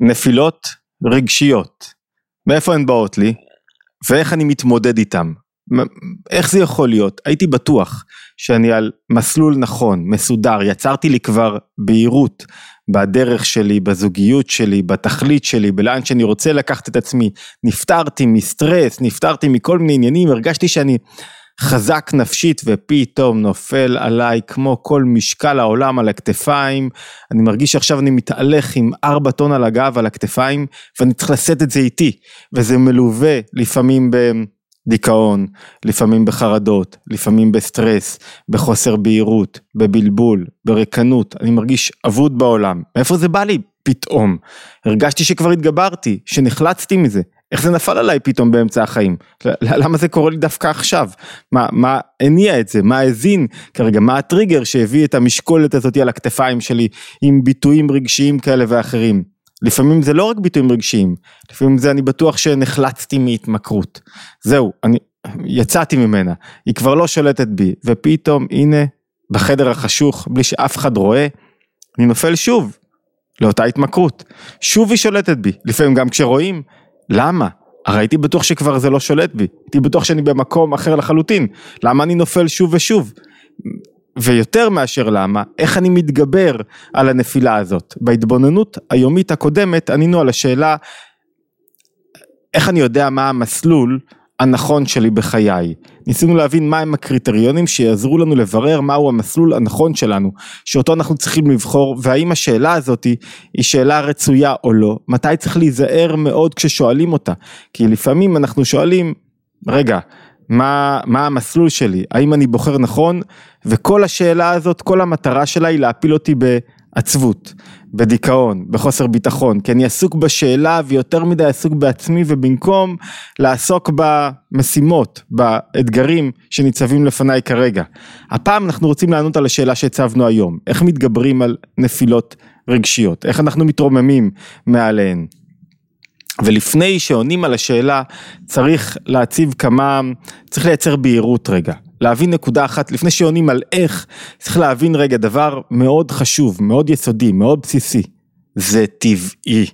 נפילות רגשיות, מאיפה הן באות לי? ואיך אני מתמודד איתן. איך זה יכול להיות? הייתי בטוח שאני על מסלול נכון, מסודר, יצרתי לי כבר בהירות בדרך שלי, בזוגיות שלי, בתכלית שלי, בלאן שאני רוצה לקחת את עצמי, נפטרתי מסטרס, נפטרתי מכל מיני עניינים, הרגשתי שאני חזק נפשית ופתאום נופל עליי כמו כל משקל העולם על הכתפיים, אני מרגיש שעכשיו אני מתהלך עם ארבע טון על הגב על הכתפיים ואני צריך לשאת את זה איתי. וזה מלווה לפעמים בדיכאון, לפעמים בחרדות, לפעמים בסטרס, בחוסר בהירות, בבלבול, בריקנות, אני מרגיש אבוד בעולם, מאיפה זה בא לי? פתאום, הרגשתי שכבר התגברתי, שנחלצתי מזה, איך זה נפל עליי פתאום באמצע החיים? למה זה קורה לי דווקא עכשיו? מה, מה הניע את זה? מה האזין כרגע? מה הטריגר שהביא את המשקולת הזאת על הכתפיים שלי עם ביטויים רגשיים כאלה ואחרים? לפעמים זה לא רק ביטויים רגשיים, לפעמים זה אני בטוח שנחלצתי מהתמכרות. זהו, אני יצאתי ממנה, היא כבר לא שולטת בי, ופתאום הנה בחדר החשוך, בלי שאף אחד רואה, אני נופל שוב לאותה התמכרות. שוב היא שולטת בי, לפעמים גם כשרואים, למה? הרי הייתי בטוח שכבר זה לא שולט בי, הייתי בטוח שאני במקום אחר לחלוטין, למה אני נופל שוב ושוב? ויותר מאשר למה, איך אני מתגבר על הנפילה הזאת. בהתבוננות היומית הקודמת ענינו על השאלה איך אני יודע מה המסלול הנכון שלי בחיי. ניסינו להבין מהם הקריטריונים שיעזרו לנו לברר מהו המסלול הנכון שלנו, שאותו אנחנו צריכים לבחור, והאם השאלה הזאת היא שאלה רצויה או לא, מתי צריך להיזהר מאוד כששואלים אותה, כי לפעמים אנחנו שואלים, רגע, מה, מה המסלול שלי, האם אני בוחר נכון, וכל השאלה הזאת, כל המטרה שלה היא להפיל אותי בעצבות, בדיכאון, בחוסר ביטחון, כי אני עסוק בשאלה ויותר מדי עסוק בעצמי ובמקום לעסוק במשימות, באתגרים שניצבים לפניי כרגע. הפעם אנחנו רוצים לענות על השאלה שהצבנו היום, איך מתגברים על נפילות רגשיות, איך אנחנו מתרוממים מעליהן. ולפני שעונים על השאלה צריך להציב כמה, צריך לייצר בהירות רגע, להבין נקודה אחת, לפני שעונים על איך, צריך להבין רגע דבר מאוד חשוב, מאוד יסודי, מאוד בסיסי, זה טבעי.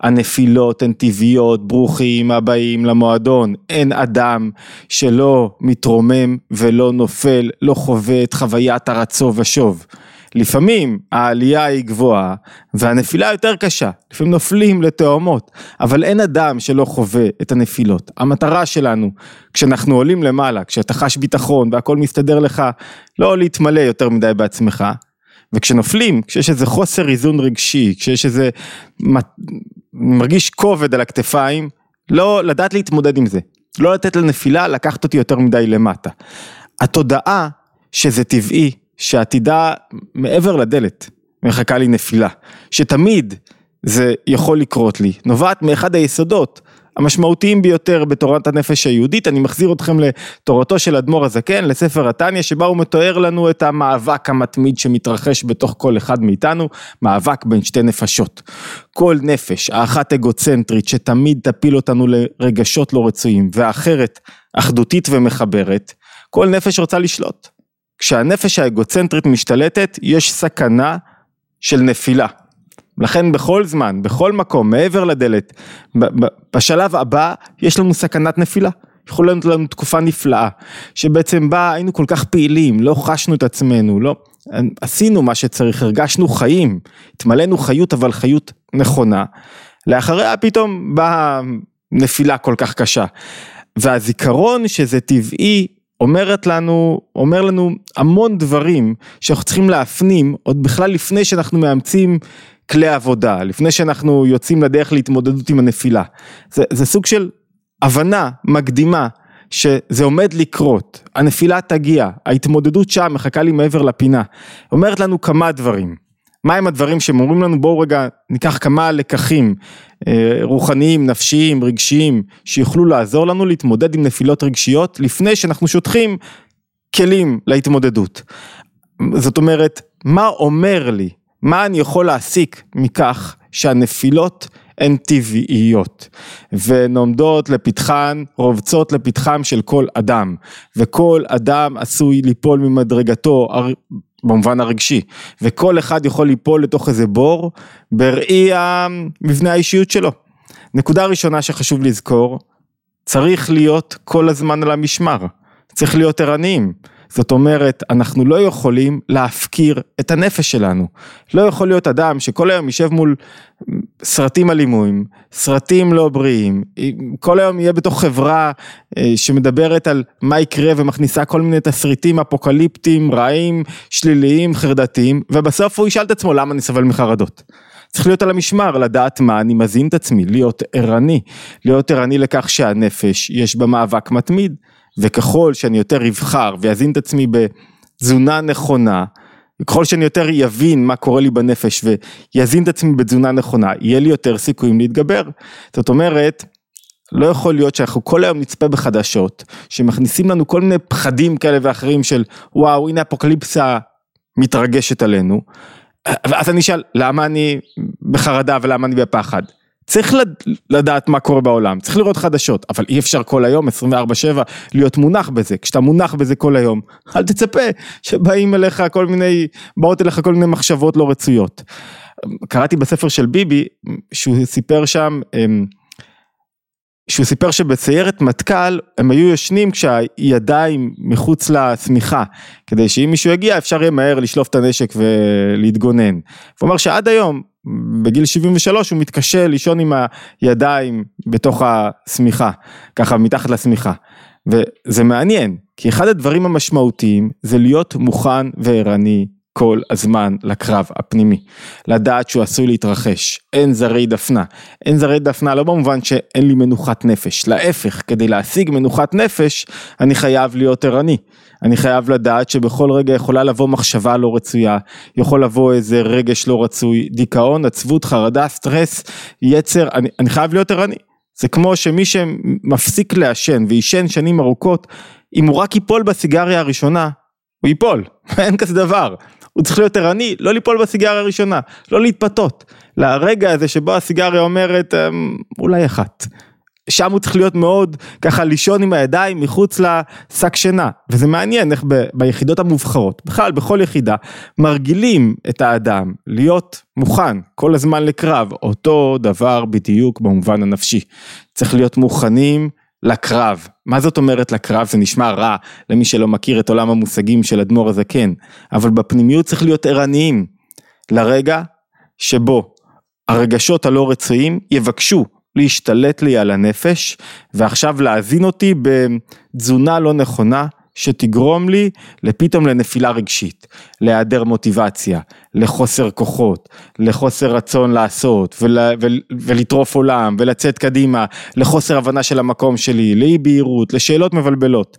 הנפילות הן טבעיות, ברוכים הבאים למועדון, אין אדם שלא מתרומם ולא נופל, לא חווה את חוויית הרצו ושוב. לפעמים העלייה היא גבוהה והנפילה יותר קשה, לפעמים נופלים לתאומות, אבל אין אדם שלא חווה את הנפילות. המטרה שלנו, כשאנחנו עולים למעלה, כשאתה חש ביטחון והכל מסתדר לך, לא להתמלא יותר מדי בעצמך, וכשנופלים, כשיש איזה חוסר איזון רגשי, כשיש איזה, מרגיש כובד על הכתפיים, לא לדעת להתמודד עם זה, לא לתת לנפילה לקחת אותי יותר מדי למטה. התודעה שזה טבעי, שעתידה מעבר לדלת מחכה לי נפילה, שתמיד זה יכול לקרות לי, נובעת מאחד היסודות המשמעותיים ביותר בתורת הנפש היהודית, אני מחזיר אתכם לתורתו של אדמו"ר הזקן, לספר התניא, שבה הוא מתאר לנו את המאבק המתמיד שמתרחש בתוך כל אחד מאיתנו, מאבק בין שתי נפשות. כל נפש, האחת אגוצנטרית שתמיד תפיל אותנו לרגשות לא רצויים, והאחרת אחדותית ומחברת, כל נפש רוצה לשלוט. כשהנפש האגוצנטרית משתלטת, יש סכנה של נפילה. לכן בכל זמן, בכל מקום, מעבר לדלת, בשלב הבא יש לנו סכנת נפילה. יכולה להיות לנו תקופה נפלאה, שבעצם בה היינו כל כך פעילים, לא חשנו את עצמנו, לא, עשינו מה שצריך, הרגשנו חיים, התמלאנו חיות אבל חיות נכונה, לאחריה פתאום באה נפילה כל כך קשה. והזיכרון שזה טבעי אומרת לנו, אומר לנו המון דברים שאנחנו צריכים להפנים עוד בכלל לפני שאנחנו מאמצים כלי עבודה, לפני שאנחנו יוצאים לדרך להתמודדות עם הנפילה. זה, זה סוג של הבנה מקדימה שזה עומד לקרות, הנפילה תגיע, ההתמודדות שם מחכה לי מעבר לפינה. אומרת לנו כמה דברים. מהם הדברים שהם אומרים לנו? בואו רגע ניקח כמה לקחים אה, רוחניים, נפשיים, רגשיים, שיוכלו לעזור לנו להתמודד עם נפילות רגשיות לפני שאנחנו שוטחים כלים להתמודדות. זאת אומרת, מה אומר לי, מה אני יכול להסיק מכך שהנפילות הן טבעיות והן עומדות לפתחן, רובצות לפתחם של כל אדם? וכל אדם עשוי ליפול ממדרגתו במובן הרגשי, וכל אחד יכול ליפול לתוך איזה בור בראי המבנה האישיות שלו. נקודה ראשונה שחשוב לזכור, צריך להיות כל הזמן על המשמר, צריך להיות ערניים. זאת אומרת, אנחנו לא יכולים להפקיר את הנפש שלנו. לא יכול להיות אדם שכל היום יישב מול סרטים אלימויים, סרטים לא בריאים, כל היום יהיה בתוך חברה אה, שמדברת על מה יקרה ומכניסה כל מיני תסריטים אפוקליפטיים, רעים, שליליים, חרדתיים, ובסוף הוא ישאל את עצמו למה אני סובל מחרדות. צריך להיות על המשמר, לדעת מה אני מזין את עצמי, להיות ערני, להיות ערני לכך שהנפש יש בה מאבק מתמיד. וככל שאני יותר אבחר ואזין את עצמי בתזונה נכונה, ככל שאני יותר יבין מה קורה לי בנפש ויזין את עצמי בתזונה נכונה, יהיה לי יותר סיכויים להתגבר. זאת אומרת, לא יכול להיות שאנחנו כל היום נצפה בחדשות, שמכניסים לנו כל מיני פחדים כאלה ואחרים של וואו הנה אפוקליפסה מתרגשת עלינו, ואז אני אשאל למה אני בחרדה ולמה אני בפחד. צריך לדעת מה קורה בעולם, צריך לראות חדשות, אבל אי אפשר כל היום, 24/7, להיות מונח בזה. כשאתה מונח בזה כל היום, אל תצפה שבאים אליך כל מיני, באות אליך כל מיני מחשבות לא רצויות. קראתי בספר של ביבי, שהוא סיפר שם, אמ, שהוא סיפר שבסיירת מטכ"ל הם היו ישנים כשהידיים מחוץ לשמיכה, כדי שאם מישהו יגיע אפשר יהיה מהר לשלוף את הנשק ולהתגונן. הוא אמר שעד היום בגיל 73 הוא מתקשה לישון עם הידיים בתוך השמיכה, ככה מתחת לשמיכה. וזה מעניין, כי אחד הדברים המשמעותיים זה להיות מוכן וערני כל הזמן לקרב הפנימי. לדעת שהוא עשוי להתרחש, אין זרי דפנה. אין זרי דפנה לא במובן שאין לי מנוחת נפש, להפך, כדי להשיג מנוחת נפש, אני חייב להיות ערני. אני חייב לדעת שבכל רגע יכולה לבוא מחשבה לא רצויה, יכול לבוא איזה רגש לא רצוי, דיכאון, עצבות, חרדה, סטרס, יצר, אני, אני חייב להיות ערני. זה כמו שמי שמפסיק לעשן ועישן שנים ארוכות, אם הוא רק ייפול בסיגריה הראשונה, הוא ייפול, אין כזה דבר. הוא צריך להיות ערני, לא ליפול בסיגריה הראשונה, לא להתפתות. לרגע הזה שבו הסיגריה אומרת, אמ, אולי אחת. שם הוא צריך להיות מאוד ככה לישון עם הידיים מחוץ לשק שינה וזה מעניין איך ב, ביחידות המובחרות בכלל בכל יחידה מרגילים את האדם להיות מוכן כל הזמן לקרב אותו דבר בדיוק במובן הנפשי צריך להיות מוכנים לקרב. מה זאת אומרת לקרב? זה נשמע רע למי שלא מכיר את עולם המושגים של אדמו"ר הזקן אבל בפנימיות צריך להיות ערניים לרגע שבו הרגשות הלא רצויים יבקשו להשתלט לי על הנפש ועכשיו להזין אותי בתזונה לא נכונה שתגרום לי לפתאום לנפילה רגשית, להיעדר מוטיבציה, לחוסר כוחות, לחוסר רצון לעשות ול, ול, ולטרוף עולם ולצאת קדימה, לחוסר הבנה של המקום שלי, לאי בהירות, לשאלות מבלבלות.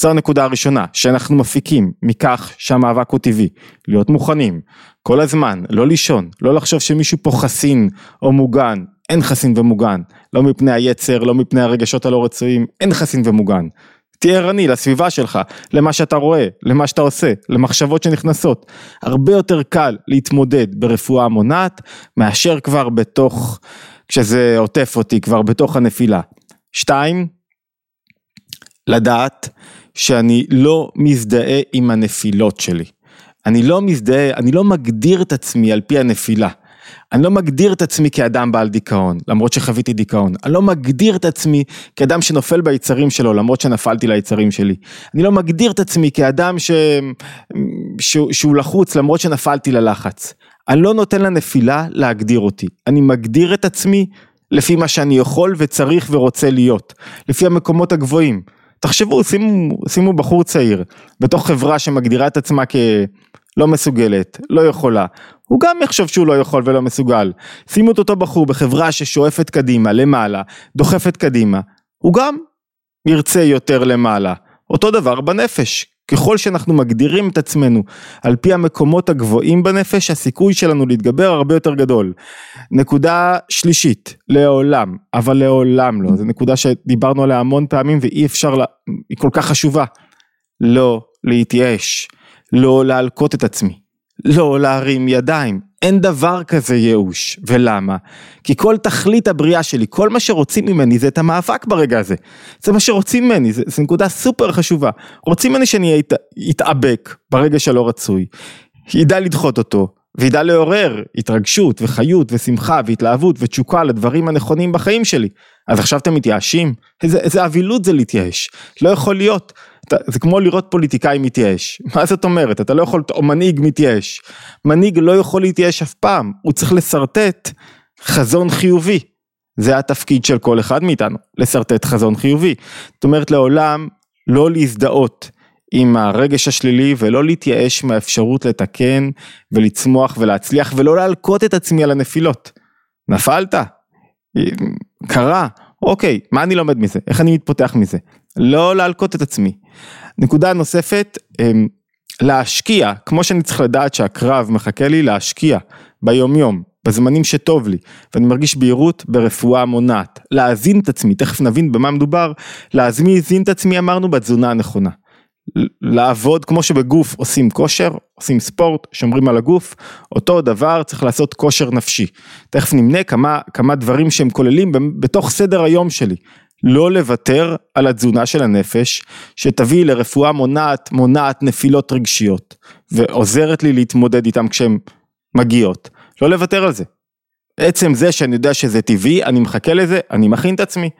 זו הנקודה הראשונה שאנחנו מפיקים מכך שהמאבק הוא טבעי, להיות מוכנים כל הזמן, לא לישון, לא לחשוב שמישהו פה חסין או מוגן, אין חסין ומוגן, לא מפני היצר, לא מפני הרגשות הלא רצויים, אין חסין ומוגן. תהיה ערני לסביבה שלך, למה שאתה רואה, למה שאתה עושה, למחשבות שנכנסות. הרבה יותר קל להתמודד ברפואה מונעת, מאשר כבר בתוך, כשזה עוטף אותי, כבר בתוך הנפילה. שתיים, לדעת שאני לא מזדהה עם הנפילות שלי. אני לא מזדהה, אני לא מגדיר את עצמי על פי הנפילה. אני לא מגדיר את עצמי כאדם בעל דיכאון, למרות שחוויתי דיכאון. אני לא מגדיר את עצמי כאדם שנופל ביצרים שלו, למרות שנפלתי ליצרים שלי. אני לא מגדיר את עצמי כאדם ש... ש... שהוא לחוץ, למרות שנפלתי ללחץ. אני לא נותן לנפילה להגדיר אותי. אני מגדיר את עצמי לפי מה שאני יכול וצריך ורוצה להיות. לפי המקומות הגבוהים. תחשבו, שימו, שימו בחור צעיר בתוך חברה שמגדירה את עצמה כלא מסוגלת, לא יכולה. הוא גם יחשוב שהוא לא יכול ולא מסוגל. שימו את אותו בחור בחברה ששואפת קדימה, למעלה, דוחפת קדימה. הוא גם ירצה יותר למעלה. אותו דבר בנפש. ככל שאנחנו מגדירים את עצמנו על פי המקומות הגבוהים בנפש, הסיכוי שלנו להתגבר הרבה יותר גדול. נקודה שלישית, לעולם, אבל לעולם לא, זו נקודה שדיברנו עליה המון פעמים ואי אפשר, לה, היא כל כך חשובה. לא להתייאש, לא להלקות את עצמי, לא להרים ידיים. אין דבר כזה ייאוש. ולמה? כי כל תכלית הבריאה שלי, כל מה שרוצים ממני זה את המאבק ברגע הזה. זה מה שרוצים ממני, זו נקודה סופר חשובה. רוצים ממני שאני אתאבק ברגע שלא רצוי, ידע לדחות אותו, וידע לעורר התרגשות וחיות ושמחה והתלהבות ותשוקה לדברים הנכונים בחיים שלי. אז עכשיו אתם מתייאשים? איזה, איזה אבילות זה להתייאש. לא יכול להיות. אתה, זה כמו לראות פוליטיקאי מתייאש. מה זאת אומרת? אתה לא יכול, או מנהיג מתייאש. מנהיג לא יכול להתייאש אף פעם. הוא צריך לשרטט חזון חיובי. זה התפקיד של כל אחד מאיתנו, לשרטט חזון חיובי. זאת אומרת לעולם לא להזדהות עם הרגש השלילי ולא להתייאש מהאפשרות לתקן ולצמוח ולהצליח ולא להלקוט את עצמי על הנפילות. נפלת? קרה, אוקיי, מה אני לומד מזה? איך אני מתפתח מזה? לא להלקוט את עצמי. נקודה נוספת, אמ, להשקיע, כמו שאני צריך לדעת שהקרב מחכה לי, להשקיע ביום יום, בזמנים שטוב לי, ואני מרגיש בהירות ברפואה מונעת. להאזין את עצמי, תכף נבין במה מדובר, להאזין את עצמי אמרנו בתזונה הנכונה. לעבוד כמו שבגוף עושים כושר, עושים ספורט, שומרים על הגוף, אותו דבר צריך לעשות כושר נפשי. תכף נמנה כמה, כמה דברים שהם כוללים בתוך סדר היום שלי. לא לוותר על התזונה של הנפש, שתביא לרפואה מונעת, מונעת נפילות רגשיות, ועוזרת לי להתמודד איתם כשהן מגיעות. לא לוותר על זה. עצם זה שאני יודע שזה טבעי, אני מחכה לזה, אני מכין את עצמי.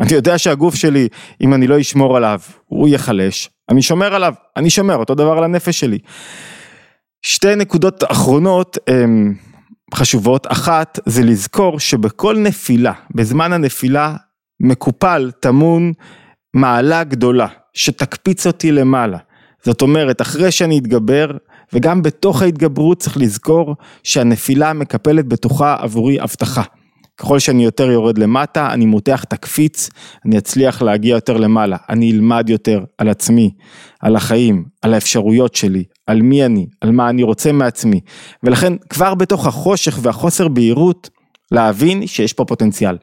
אני יודע שהגוף שלי, אם אני לא אשמור עליו, הוא ייחלש, אני שומר עליו, אני שומר, אותו דבר על הנפש שלי. שתי נקודות אחרונות הן חשובות, אחת זה לזכור שבכל נפילה, בזמן הנפילה מקופל, טמון מעלה גדולה, שתקפיץ אותי למעלה. זאת אומרת, אחרי שאני אתגבר, וגם בתוך ההתגברות צריך לזכור שהנפילה מקפלת בתוכה עבורי הבטחה. ככל שאני יותר יורד למטה, אני מותח את הקפיץ, אני אצליח להגיע יותר למעלה, אני אלמד יותר על עצמי, על החיים, על האפשרויות שלי, על מי אני, על מה אני רוצה מעצמי, ולכן כבר בתוך החושך והחוסר בהירות, להבין שיש פה פוטנציאל.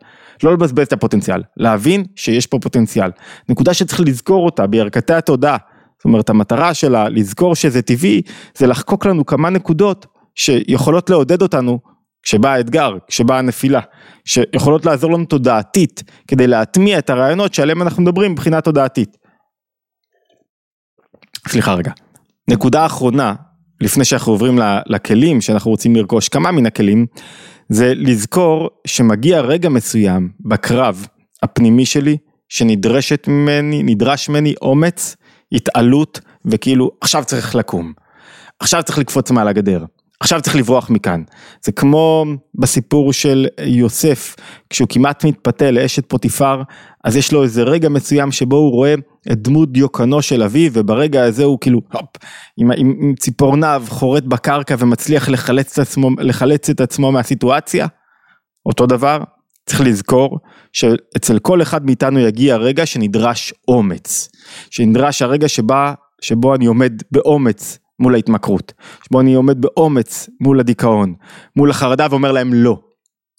לא לבזבז את הפוטנציאל, להבין שיש פה פוטנציאל. נקודה שצריך לזכור אותה בירכתי התודעה, זאת אומרת המטרה שלה לזכור שזה טבעי, זה לחקוק לנו כמה נקודות שיכולות לעודד אותנו כשבא האתגר, כשבאה הנפילה, שיכולות לעזור לנו תודעתית, כדי להטמיע את הרעיונות שעליהם אנחנו מדברים מבחינה תודעתית. סליחה רגע. נקודה אחרונה, לפני שאנחנו עוברים לכלים שאנחנו רוצים לרכוש, כמה מן הכלים, זה לזכור שמגיע רגע מסוים בקרב הפנימי שלי, שנדרשת ממני, נדרש ממני אומץ, התעלות, וכאילו עכשיו צריך לקום, עכשיו צריך לקפוץ מעל הגדר. עכשיו צריך לברוח מכאן. זה כמו בסיפור של יוסף, כשהוא כמעט מתפתה לאשת פוטיפר, אז יש לו איזה רגע מסוים שבו הוא רואה את דמות דיוקנו של אביו, וברגע הזה הוא כאילו, הופ, עם, עם, עם ציפורניו חורט בקרקע ומצליח לחלץ את עצמו, לחלץ את עצמו מהסיטואציה. אותו דבר, צריך לזכור שאצל כל אחד מאיתנו יגיע רגע שנדרש אומץ, שנדרש הרגע שבה, שבו אני עומד באומץ מול ההתמכרות, שבו אני עומד באומץ מול הדיכאון, מול החרדה ואומר להם לא.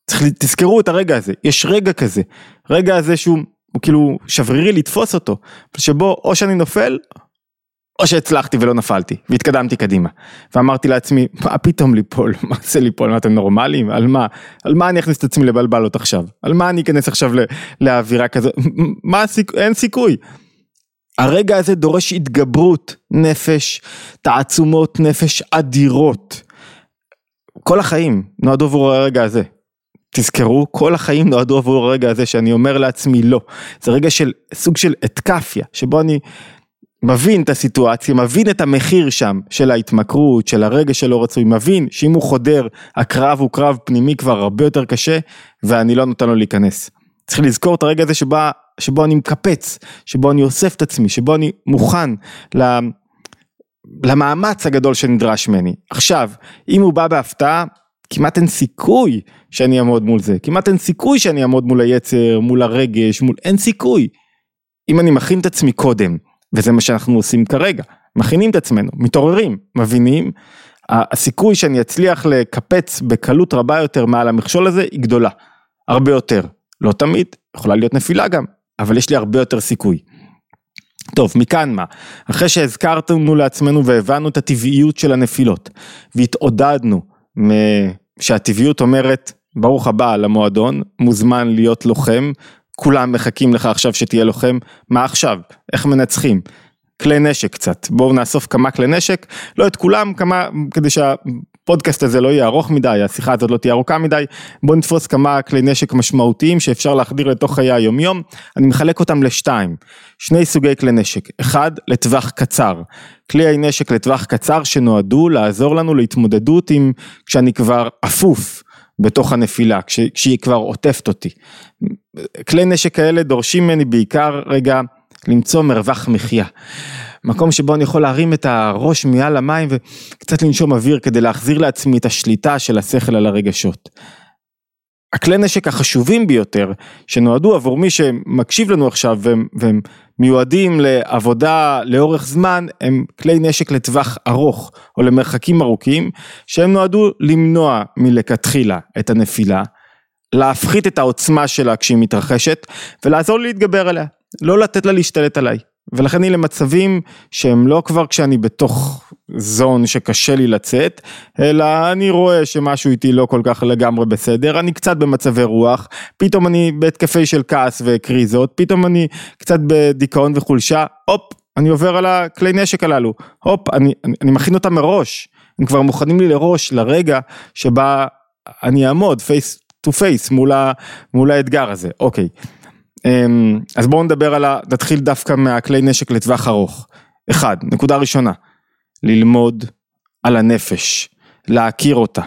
צריך, תזכרו את הרגע הזה, יש רגע כזה, רגע הזה שהוא הוא כאילו שברירי לתפוס אותו, שבו או שאני נופל, או שהצלחתי ולא נפלתי, והתקדמתי קדימה. ואמרתי לעצמי, מה פתאום ליפול, מה זה ליפול, מה אתם נורמליים? על מה? על מה אני אכניס את עצמי לבלבלות עכשיו? על מה אני אכנס עכשיו לאווירה כזו? מה הסיכוי? אין סיכוי. הרגע הזה דורש התגברות נפש, תעצומות נפש אדירות. כל החיים נועדו עבור הרגע הזה. תזכרו, כל החיים נועדו עבור הרגע הזה שאני אומר לעצמי לא. זה רגע של סוג של אתקפיה, שבו אני מבין את הסיטואציה, מבין את המחיר שם של ההתמכרות, של הרגע שלא רצוי, מבין שאם הוא חודר, הקרב הוא קרב פנימי כבר הרבה יותר קשה, ואני לא נותן לו להיכנס. צריך לזכור את הרגע הזה שבה שבו אני מקפץ, שבו אני אוסף את עצמי, שבו אני מוכן למאמץ הגדול שנדרש ממני. עכשיו, אם הוא בא בהפתעה, כמעט אין סיכוי שאני אעמוד מול זה, כמעט אין סיכוי שאני אעמוד מול היצר, מול הרגש, מול... אין סיכוי. אם אני מכין את עצמי קודם, וזה מה שאנחנו עושים כרגע, מכינים את עצמנו, מתעוררים, מבינים, הסיכוי שאני אצליח לקפץ בקלות רבה יותר מעל המכשול הזה היא גדולה, הרבה יותר. לא תמיד, יכולה להיות נפילה גם, אבל יש לי הרבה יותר סיכוי. טוב, מכאן מה? אחרי שהזכרתנו לעצמנו והבנו את הטבעיות של הנפילות, והתעודדנו שהטבעיות אומרת, ברוך הבא למועדון, מוזמן להיות לוחם, כולם מחכים לך עכשיו שתהיה לוחם, מה עכשיו? איך מנצחים? כלי נשק קצת, בואו נאסוף כמה כלי נשק, לא את כולם, כמה, כדי שהפודקאסט הזה לא יהיה ארוך מדי, השיחה הזאת לא תהיה ארוכה מדי, בואו נתפוס כמה כלי נשק משמעותיים שאפשר להחדיר לתוך חיי היומיום, אני מחלק אותם לשתיים, שני סוגי כלי נשק, אחד לטווח קצר, כלי נשק לטווח קצר שנועדו לעזור לנו להתמודדות עם, כשאני כבר אפוף. בתוך הנפילה, כש, כשהיא כבר עוטפת אותי. כלי נשק כאלה דורשים ממני בעיקר רגע למצוא מרווח מחיה. מקום שבו אני יכול להרים את הראש מעל המים וקצת לנשום אוויר כדי להחזיר לעצמי את השליטה של השכל על הרגשות. הכלי נשק החשובים ביותר שנועדו עבור מי שמקשיב לנו עכשיו והם, והם מיועדים לעבודה לאורך זמן הם כלי נשק לטווח ארוך או למרחקים ארוכים שהם נועדו למנוע מלכתחילה את הנפילה, להפחית את העוצמה שלה כשהיא מתרחשת ולעזור לי להתגבר עליה. לא לתת לה להשתלט עליי. ולכן היא למצבים שהם לא כבר כשאני בתוך זון שקשה לי לצאת, אלא אני רואה שמשהו איתי לא כל כך לגמרי בסדר, אני קצת במצבי רוח, פתאום אני בהתקפי של כעס וקריזות, פתאום אני קצת בדיכאון וחולשה, הופ, אני עובר על הכלי נשק הללו, הופ, אני, אני, אני מכין אותם מראש, הם כבר מוכנים לי בראש לרגע שבה אני אעמוד face to face מול האתגר הזה, אוקיי. אמ, אז בואו נדבר על ה... נתחיל דווקא מהכלי נשק לטווח ארוך. אחד, נקודה ראשונה, ללמוד על הנפש, להכיר אותה.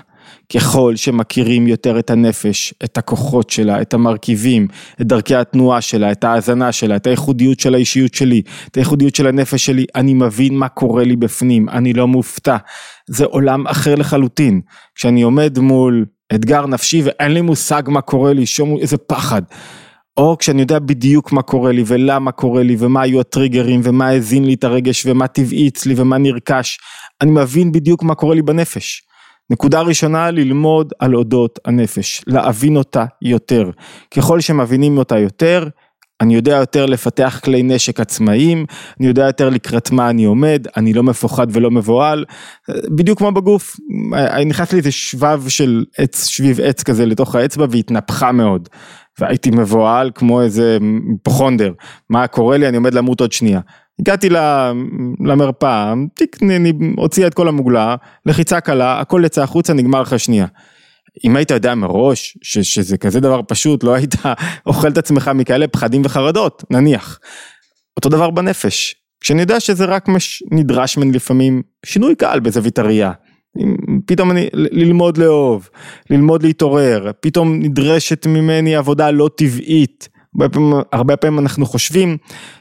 ככל שמכירים יותר את הנפש, את הכוחות שלה, את המרכיבים, את דרכי התנועה שלה, את ההאזנה שלה, את הייחודיות של האישיות שלי, את הייחודיות של הנפש שלי, אני מבין מה קורה לי בפנים, אני לא מופתע. זה עולם אחר לחלוטין. כשאני עומד מול אתגר נפשי ואין לי מושג מה קורה לי, שום איזה פחד. או כשאני יודע בדיוק מה קורה לי ולמה קורה לי ומה היו הטריגרים ומה הזין לי את הרגש ומה טבעי אצלי ומה נרכש, אני מבין בדיוק מה קורה לי בנפש. נקודה ראשונה, ללמוד על אודות הנפש, להבין אותה יותר. ככל שמבינים אותה יותר, אני יודע יותר לפתח כלי נשק עצמאיים, אני יודע יותר לקראת מה אני עומד, אני לא מפוחד ולא מבוהל, בדיוק כמו בגוף, נכנס לי איזה שבב של עץ, שביב עץ כזה לתוך האצבע והתנפחה מאוד. והייתי מבוהל כמו איזה פוכונדר, מה קורה לי, אני עומד למות עוד שנייה. הגעתי למרפאה, תיק, הוציאה את כל המוגלה, לחיצה קלה, הכל יצא החוצה, נגמר לך שנייה. אם היית יודע מראש ש, שזה כזה דבר פשוט, לא היית אוכל את עצמך מכאלה פחדים וחרדות, נניח. אותו דבר בנפש, כשאני יודע שזה רק מש, נדרש ממני לפעמים שינוי קל בזווית הראייה. פתאום אני, ללמוד לאהוב, ללמוד להתעורר, פתאום נדרשת ממני עבודה לא טבעית. הרבה פעמים, הרבה פעמים אנחנו חושבים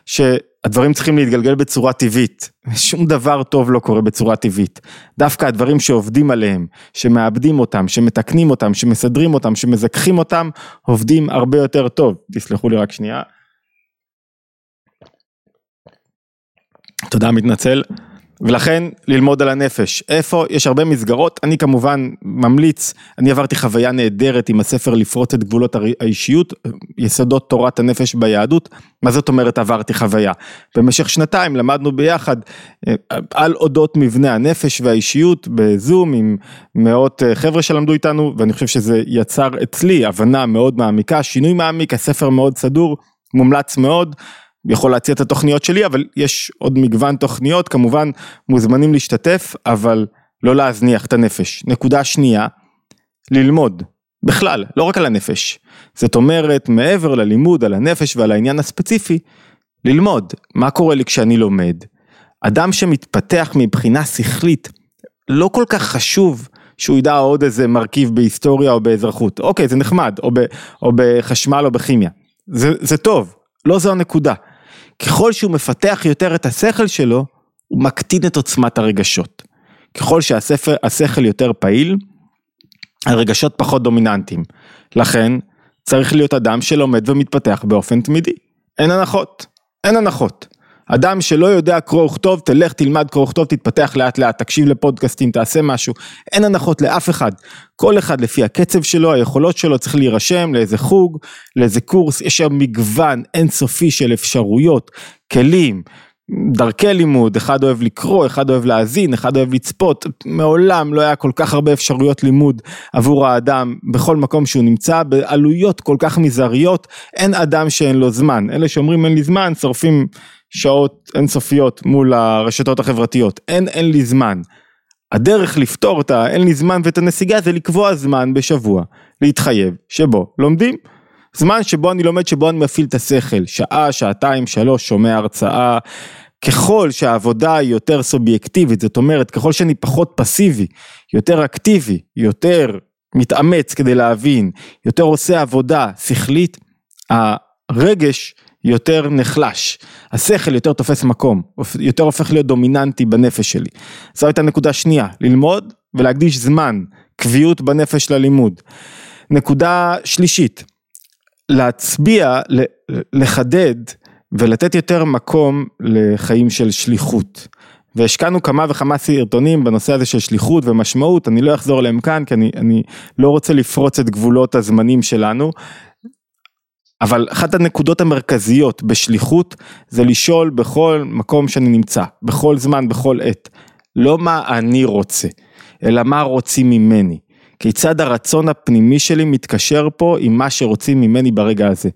שהדברים צריכים להתגלגל בצורה טבעית, שום דבר טוב לא קורה בצורה טבעית. דווקא הדברים שעובדים עליהם, שמאבדים אותם, שמתקנים אותם, שמסדרים אותם, שמזכחים אותם, עובדים הרבה יותר טוב. תסלחו לי רק שנייה. תודה, מתנצל. ולכן ללמוד על הנפש, איפה, יש הרבה מסגרות, אני כמובן ממליץ, אני עברתי חוויה נהדרת עם הספר לפרוט את גבולות האישיות, יסודות תורת הנפש ביהדות, מה זאת אומרת עברתי חוויה? במשך שנתיים למדנו ביחד אה, על אודות מבנה הנפש והאישיות בזום עם מאות אה, חבר'ה שלמדו איתנו, ואני חושב שזה יצר אצלי הבנה מאוד מעמיקה, שינוי מעמיק, הספר מאוד סדור, מומלץ מאוד. יכול להציע את התוכניות שלי, אבל יש עוד מגוון תוכניות, כמובן מוזמנים להשתתף, אבל לא להזניח את הנפש. נקודה שנייה, ללמוד, בכלל, לא רק על הנפש. זאת אומרת, מעבר ללימוד על הנפש ועל העניין הספציפי, ללמוד מה קורה לי כשאני לומד. אדם שמתפתח מבחינה שכלית, לא כל כך חשוב שהוא ידע עוד איזה מרכיב בהיסטוריה או באזרחות. אוקיי, זה נחמד, או, ב, או בחשמל או בכימיה. זה, זה טוב, לא זו הנקודה. ככל שהוא מפתח יותר את השכל שלו, הוא מקטין את עוצמת הרגשות. ככל שהשכל יותר פעיל, הרגשות פחות דומיננטיים. לכן, צריך להיות אדם שלומד ומתפתח באופן תמידי. אין הנחות, אין הנחות. אדם שלא יודע קרוא וכתוב, תלך תלמד קרוא וכתוב, תתפתח לאט לאט, תקשיב לפודקאסטים, תעשה משהו. אין הנחות לאף אחד. כל אחד לפי הקצב שלו, היכולות שלו, צריך להירשם לאיזה חוג, לאיזה קורס, יש שם מגוון אינסופי של אפשרויות, כלים, דרכי לימוד, אחד אוהב לקרוא, אחד אוהב להאזין, אחד אוהב לצפות, מעולם לא היה כל כך הרבה אפשרויות לימוד עבור האדם בכל מקום שהוא נמצא, בעלויות כל כך מזעריות, אין אדם שאין לו זמן, אלה שאומרים אין לי זמן שורפים שעות אינסופיות מול הרשתות החברתיות, אין אין לי זמן. הדרך לפתור את האין לי זמן ואת הנסיגה זה לקבוע זמן בשבוע, להתחייב, שבו לומדים. זמן שבו אני לומד, שבו אני מפעיל את השכל, שעה, שעתיים, שלוש, שומע הרצאה. ככל שהעבודה היא יותר סובייקטיבית, זאת אומרת, ככל שאני פחות פסיבי, יותר אקטיבי, יותר מתאמץ כדי להבין, יותר עושה עבודה שכלית, הרגש יותר נחלש, השכל יותר תופס מקום, יותר הופך להיות דומיננטי בנפש שלי. זו הייתה נקודה שנייה, ללמוד ולהקדיש זמן, קביעות בנפש ללימוד. נקודה שלישית, להצביע, לחדד ולתת יותר מקום לחיים של שליחות. והשקענו כמה וכמה סרטונים בנושא הזה של שליחות ומשמעות, אני לא אחזור עליהם כאן כי אני, אני לא רוצה לפרוץ את גבולות הזמנים שלנו, אבל אחת הנקודות המרכזיות בשליחות זה לשאול בכל מקום שאני נמצא, בכל זמן, בכל עת, לא מה אני רוצה, אלא מה רוצים ממני. כיצד הרצון הפנימי שלי מתקשר פה עם מה שרוצים ממני ברגע הזה.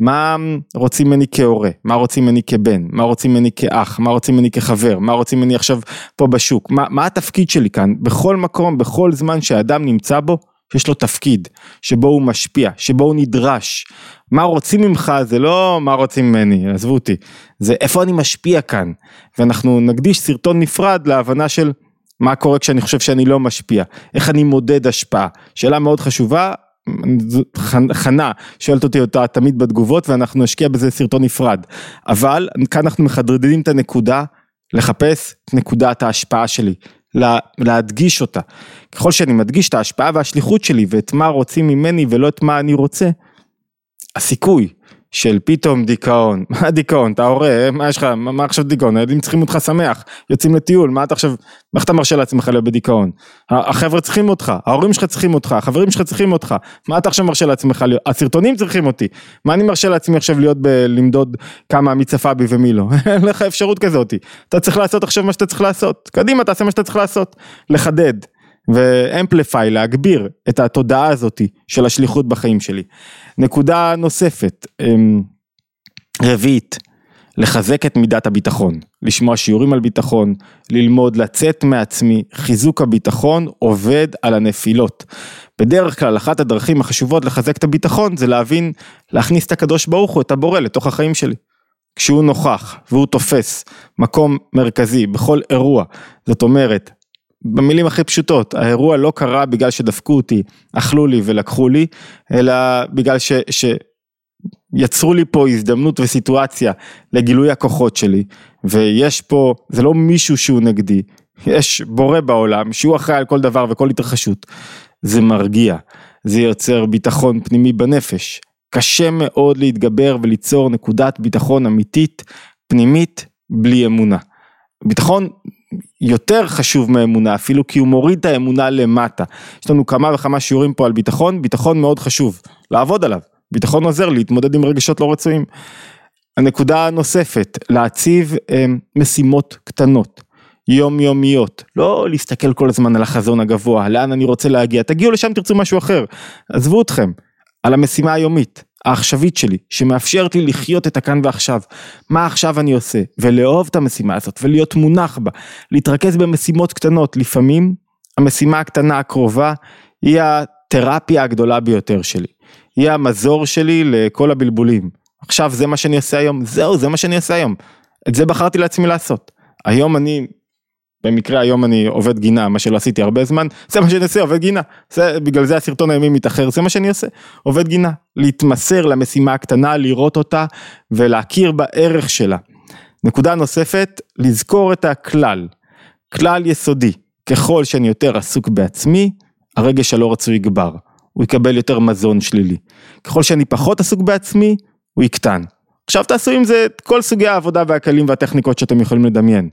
מה רוצים ממני כהורה, מה רוצים ממני כבן, מה רוצים ממני כאח, מה רוצים ממני כחבר, מה רוצים ממני עכשיו פה בשוק, מה, מה התפקיד שלי כאן, בכל מקום, בכל זמן שהאדם נמצא בו, יש לו תפקיד, שבו הוא משפיע, שבו הוא נדרש. מה רוצים ממך זה לא מה רוצים ממני, עזבו אותי, זה איפה אני משפיע כאן. ואנחנו נקדיש סרטון נפרד להבנה של מה קורה כשאני חושב שאני לא משפיע, איך אני מודד השפעה, שאלה מאוד חשובה, חנה שואלת אותי אותה תמיד בתגובות ואנחנו נשקיע בזה סרטון נפרד, אבל כאן אנחנו מחדדים את הנקודה, לחפש את נקודת ההשפעה שלי, לה, להדגיש אותה. ככל שאני מדגיש את ההשפעה והשליחות שלי ואת מה רוצים ממני ולא את מה אני רוצה, הסיכוי של פתאום דיכאון, מה דיכאון, אתה הורה, מה יש לך, מה, עכשיו דיכאון, הילדים צריכים אותך שמח, יוצאים לטיול, מה אתה עכשיו, איך אתה מרשה לעצמך להיות בדיכאון? החבר'ה צריכים אותך, ההורים שלך צריכים אותך, החברים שלך צריכים אותך, מה אתה עכשיו מרשה לעצמך להיות, הסרטונים צריכים אותי, מה אני מרשה לעצמי עכשיו להיות בלמדוד כמה מי צפה בי ומי לא, אין לך אפשרות כזאתי, אתה צריך לעשות עכשיו מה שאתה צריך לעשות, קדימה תעשה מה שאתה צריך לעשות, לחדד, ואמפליפיי, להגביר את התודעה הזאתי של השליחות בחיים שלי. נקודה נוספת, אמ, רביעית, לחזק את מידת הביטחון, לשמוע שיעורים על ביטחון, ללמוד לצאת מעצמי, חיזוק הביטחון עובד על הנפילות. בדרך כלל אחת הדרכים החשובות לחזק את הביטחון זה להבין, להכניס את הקדוש ברוך הוא, את הבורא לתוך החיים שלי. כשהוא נוכח והוא תופס מקום מרכזי בכל אירוע, זאת אומרת, במילים הכי פשוטות, האירוע לא קרה בגלל שדפקו אותי, אכלו לי ולקחו לי, אלא בגלל ש... ש... יצרו לי פה הזדמנות וסיטואציה לגילוי הכוחות שלי, ויש פה, זה לא מישהו שהוא נגדי, יש בורא בעולם שהוא אחראי על כל דבר וכל התרחשות. זה מרגיע, זה יוצר ביטחון פנימי בנפש. קשה מאוד להתגבר וליצור נקודת ביטחון אמיתית, פנימית, בלי אמונה. ביטחון יותר חשוב מאמונה אפילו כי הוא מוריד את האמונה למטה. יש לנו כמה וכמה שיעורים פה על ביטחון, ביטחון מאוד חשוב, לעבוד עליו, ביטחון עוזר להתמודד עם רגשות לא רצויים. הנקודה הנוספת, להציב אה, משימות קטנות, יומיומיות, לא להסתכל כל הזמן על החזון הגבוה, לאן אני רוצה להגיע, תגיעו לשם תרצו משהו אחר, עזבו אתכם, על המשימה היומית, העכשווית שלי, שמאפשרת לי לחיות את הכאן ועכשיו, מה עכשיו אני עושה, ולאהוב את המשימה הזאת, ולהיות מונח בה, להתרכז במשימות קטנות, לפעמים המשימה הקטנה הקרובה היא התרפיה הגדולה ביותר שלי, היא המזור שלי לכל הבלבולים, עכשיו זה מה שאני עושה היום, זהו זה מה שאני עושה היום, את זה בחרתי לעצמי לעשות, היום אני במקרה היום אני עובד גינה, מה שלא עשיתי הרבה זמן, זה מה שאני עושה, עובד גינה. זה, בגלל זה הסרטון הימי מתאחר, זה מה שאני עושה, עובד גינה. להתמסר למשימה הקטנה, לראות אותה ולהכיר בערך שלה. נקודה נוספת, לזכור את הכלל. כלל יסודי, ככל שאני יותר עסוק בעצמי, הרגש הלא רצוי יגבר. הוא יקבל יותר מזון שלילי. ככל שאני פחות עסוק בעצמי, הוא יקטן. עכשיו תעשו עם זה את כל סוגי העבודה והכלים והטכניקות שאתם יכולים לדמיין.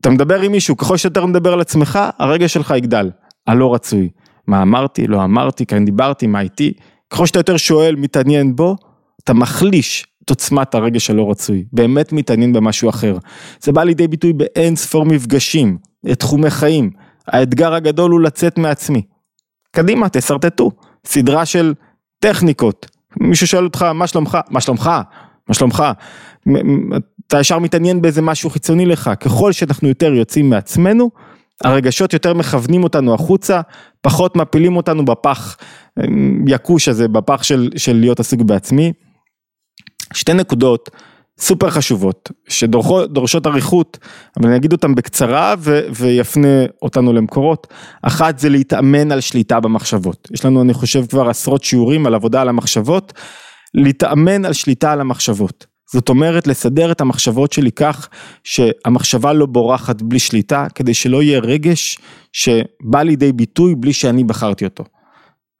אתה מדבר עם מישהו, ככל שיותר מדבר על עצמך, הרגש שלך יגדל, הלא רצוי. מה אמרתי, לא אמרתי, כאן דיברתי, מה איתי. ככל שאתה יותר שואל, מתעניין בו, אתה מחליש את עוצמת הרגש הלא רצוי, באמת מתעניין במשהו אחר. זה בא לידי ביטוי באין ספור מפגשים, תחומי חיים. האתגר הגדול הוא לצאת מעצמי. קדימה, תשרטטו. סדרה של טכניקות. מישהו שואל אותך, מה שלומך? מה שלומך? מה שלומך? אתה ישר מתעניין באיזה משהו חיצוני לך. ככל שאנחנו יותר יוצאים מעצמנו, הרגשות יותר מכוונים אותנו החוצה, פחות מפילים אותנו בפח יקוש הזה, בפח של, של להיות עסוק בעצמי. שתי נקודות סופר חשובות, שדורשות אריכות, אבל אני אגיד אותן בקצרה ו, ויפנה אותנו למקורות. אחת זה להתאמן על שליטה במחשבות. יש לנו אני חושב כבר עשרות שיעורים על עבודה על המחשבות, להתאמן על שליטה על המחשבות. זאת אומרת לסדר את המחשבות שלי כך שהמחשבה לא בורחת בלי שליטה, כדי שלא יהיה רגש שבא לידי ביטוי בלי שאני בחרתי אותו.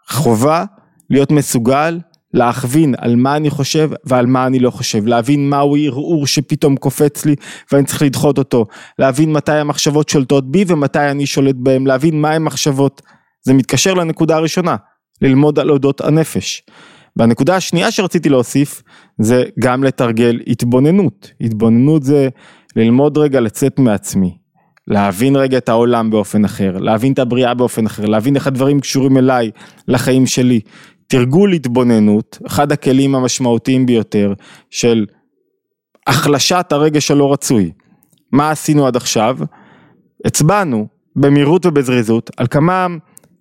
חובה להיות מסוגל להכווין על מה אני חושב ועל מה אני לא חושב, להבין מהו ערעור שפתאום קופץ לי ואני צריך לדחות אותו, להבין מתי המחשבות שולטות בי ומתי אני שולט בהם, להבין מה הם מחשבות, זה מתקשר לנקודה הראשונה, ללמוד על אודות הנפש. והנקודה השנייה שרציתי להוסיף זה גם לתרגל התבוננות, התבוננות זה ללמוד רגע לצאת מעצמי, להבין רגע את העולם באופן אחר, להבין את הבריאה באופן אחר, להבין איך הדברים קשורים אליי, לחיים שלי. תרגול התבוננות, אחד הכלים המשמעותיים ביותר של החלשת הרגש הלא רצוי. מה עשינו עד עכשיו? הצבענו במהירות ובזריזות על כמה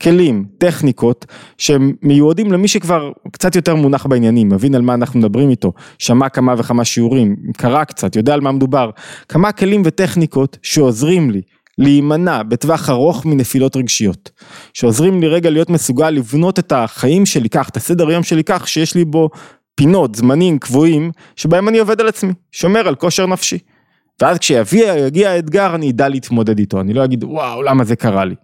כלים, טכניקות, שהם מיועדים למי שכבר קצת יותר מונח בעניינים, מבין על מה אנחנו מדברים איתו, שמע כמה וכמה שיעורים, קרא קצת, יודע על מה מדובר, כמה כלים וטכניקות שעוזרים לי להימנע בטווח ארוך מנפילות רגשיות, שעוזרים לי רגע להיות מסוגל לבנות את החיים שלי כך, את הסדר יום שלי כך, שיש לי בו פינות, זמנים קבועים, שבהם אני עובד על עצמי, שומר על כושר נפשי. ואז כשיגיע האתגר אני אדע להתמודד איתו, אני לא אגיד וואו למה זה קרה לי.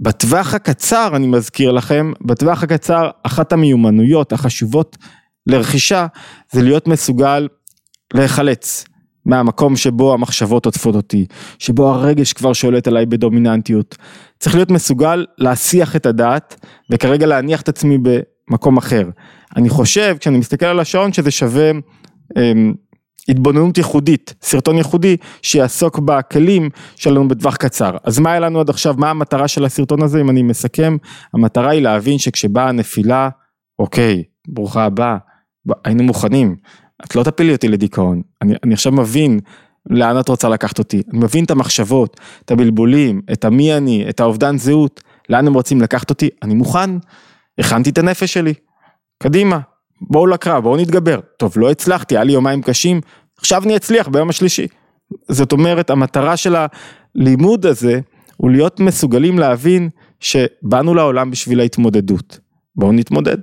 בטווח הקצר, אני מזכיר לכם, בטווח הקצר, אחת המיומנויות החשובות לרכישה, זה להיות מסוגל להיחלץ מהמקום שבו המחשבות עוטפות אותי, שבו הרגש כבר שולט עליי בדומיננטיות. צריך להיות מסוגל להסיח את הדעת, וכרגע להניח את עצמי במקום אחר. אני חושב, כשאני מסתכל על השעון, שזה שווה... התבוננות ייחודית, סרטון ייחודי שיעסוק בכלים שלנו בטווח קצר. אז מה היה לנו עד עכשיו, מה המטרה של הסרטון הזה? אם אני מסכם? המטרה היא להבין שכשבאה הנפילה, אוקיי, ברוכה הבאה, היינו מוכנים, את לא תפילי אותי לדיכאון, אני, אני עכשיו מבין לאן את רוצה לקחת אותי, אני מבין את המחשבות, את הבלבולים, את המי אני, את האובדן זהות, לאן הם רוצים לקחת אותי, אני מוכן, הכנתי את הנפש שלי, קדימה, בואו לקרב, בואו נתגבר. טוב, לא הצלחתי, היה לי יומיים קשים, עכשיו אני אצליח ביום השלישי. זאת אומרת, המטרה של הלימוד הזה, הוא להיות מסוגלים להבין שבאנו לעולם בשביל ההתמודדות. בואו נתמודד.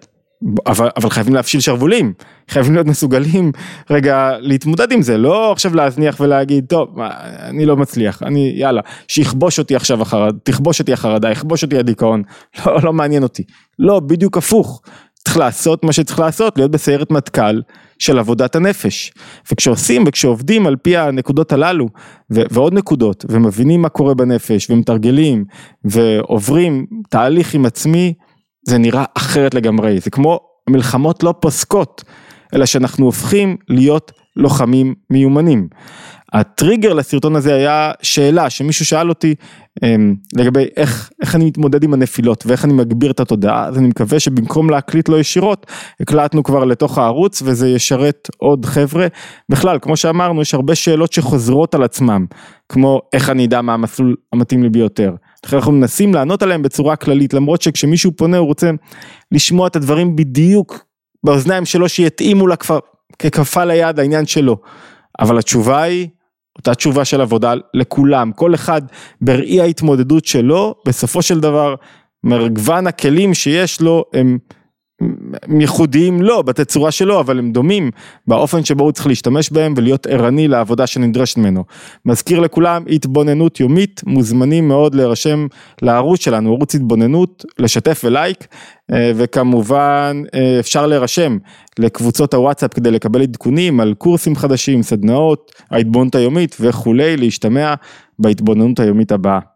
אבל, אבל חייבים להפשיל שרוולים, חייבים להיות מסוגלים רגע להתמודד עם זה, לא עכשיו להזניח ולהגיד טוב אני לא מצליח, אני יאללה שיכבוש אותי עכשיו החרדה, תכבוש אותי החרדה, יכבוש אותי הדיכאון, לא, לא מעניין אותי, לא בדיוק הפוך, צריך לעשות מה שצריך לעשות, להיות בסיירת מטכ"ל של עבודת הנפש. וכשעושים וכשעובדים על פי הנקודות הללו, ו- ועוד נקודות, ומבינים מה קורה בנפש, ומתרגלים, ועוברים תהליך עם עצמי, זה נראה אחרת לגמרי. זה כמו מלחמות לא פוסקות, אלא שאנחנו הופכים להיות לוחמים מיומנים. הטריגר לסרטון הזה היה שאלה שמישהו שאל אותי לגבי איך, איך אני מתמודד עם הנפילות ואיך אני מגביר את התודעה, אז אני מקווה שבמקום להקליט לו ישירות, הקלטנו כבר לתוך הערוץ וזה ישרת עוד חבר'ה. בכלל, כמו שאמרנו, יש הרבה שאלות שחוזרות על עצמם, כמו איך אני אדע מה המסלול המתאים לי ביותר. לכן אנחנו מנסים לענות עליהם בצורה כללית, למרות שכשמישהו פונה הוא רוצה לשמוע את הדברים בדיוק באוזניים שלו שיתאימו ככפה ליד העניין שלו. אבל התשובה היא אותה תשובה של עבודה לכולם, כל אחד בראי ההתמודדות שלו, בסופו של דבר מגוון הכלים שיש לו הם ייחודיים לא בתצורה שלו אבל הם דומים באופן שבו הוא צריך להשתמש בהם ולהיות ערני לעבודה שנדרשת ממנו. מזכיר לכולם התבוננות יומית מוזמנים מאוד להירשם לערוץ שלנו ערוץ התבוננות לשתף ולייק אה, וכמובן אה, אפשר להירשם לקבוצות הוואטסאפ כדי לקבל עדכונים על קורסים חדשים סדנאות ההתבוננות היומית וכולי להשתמע בהתבוננות היומית הבאה.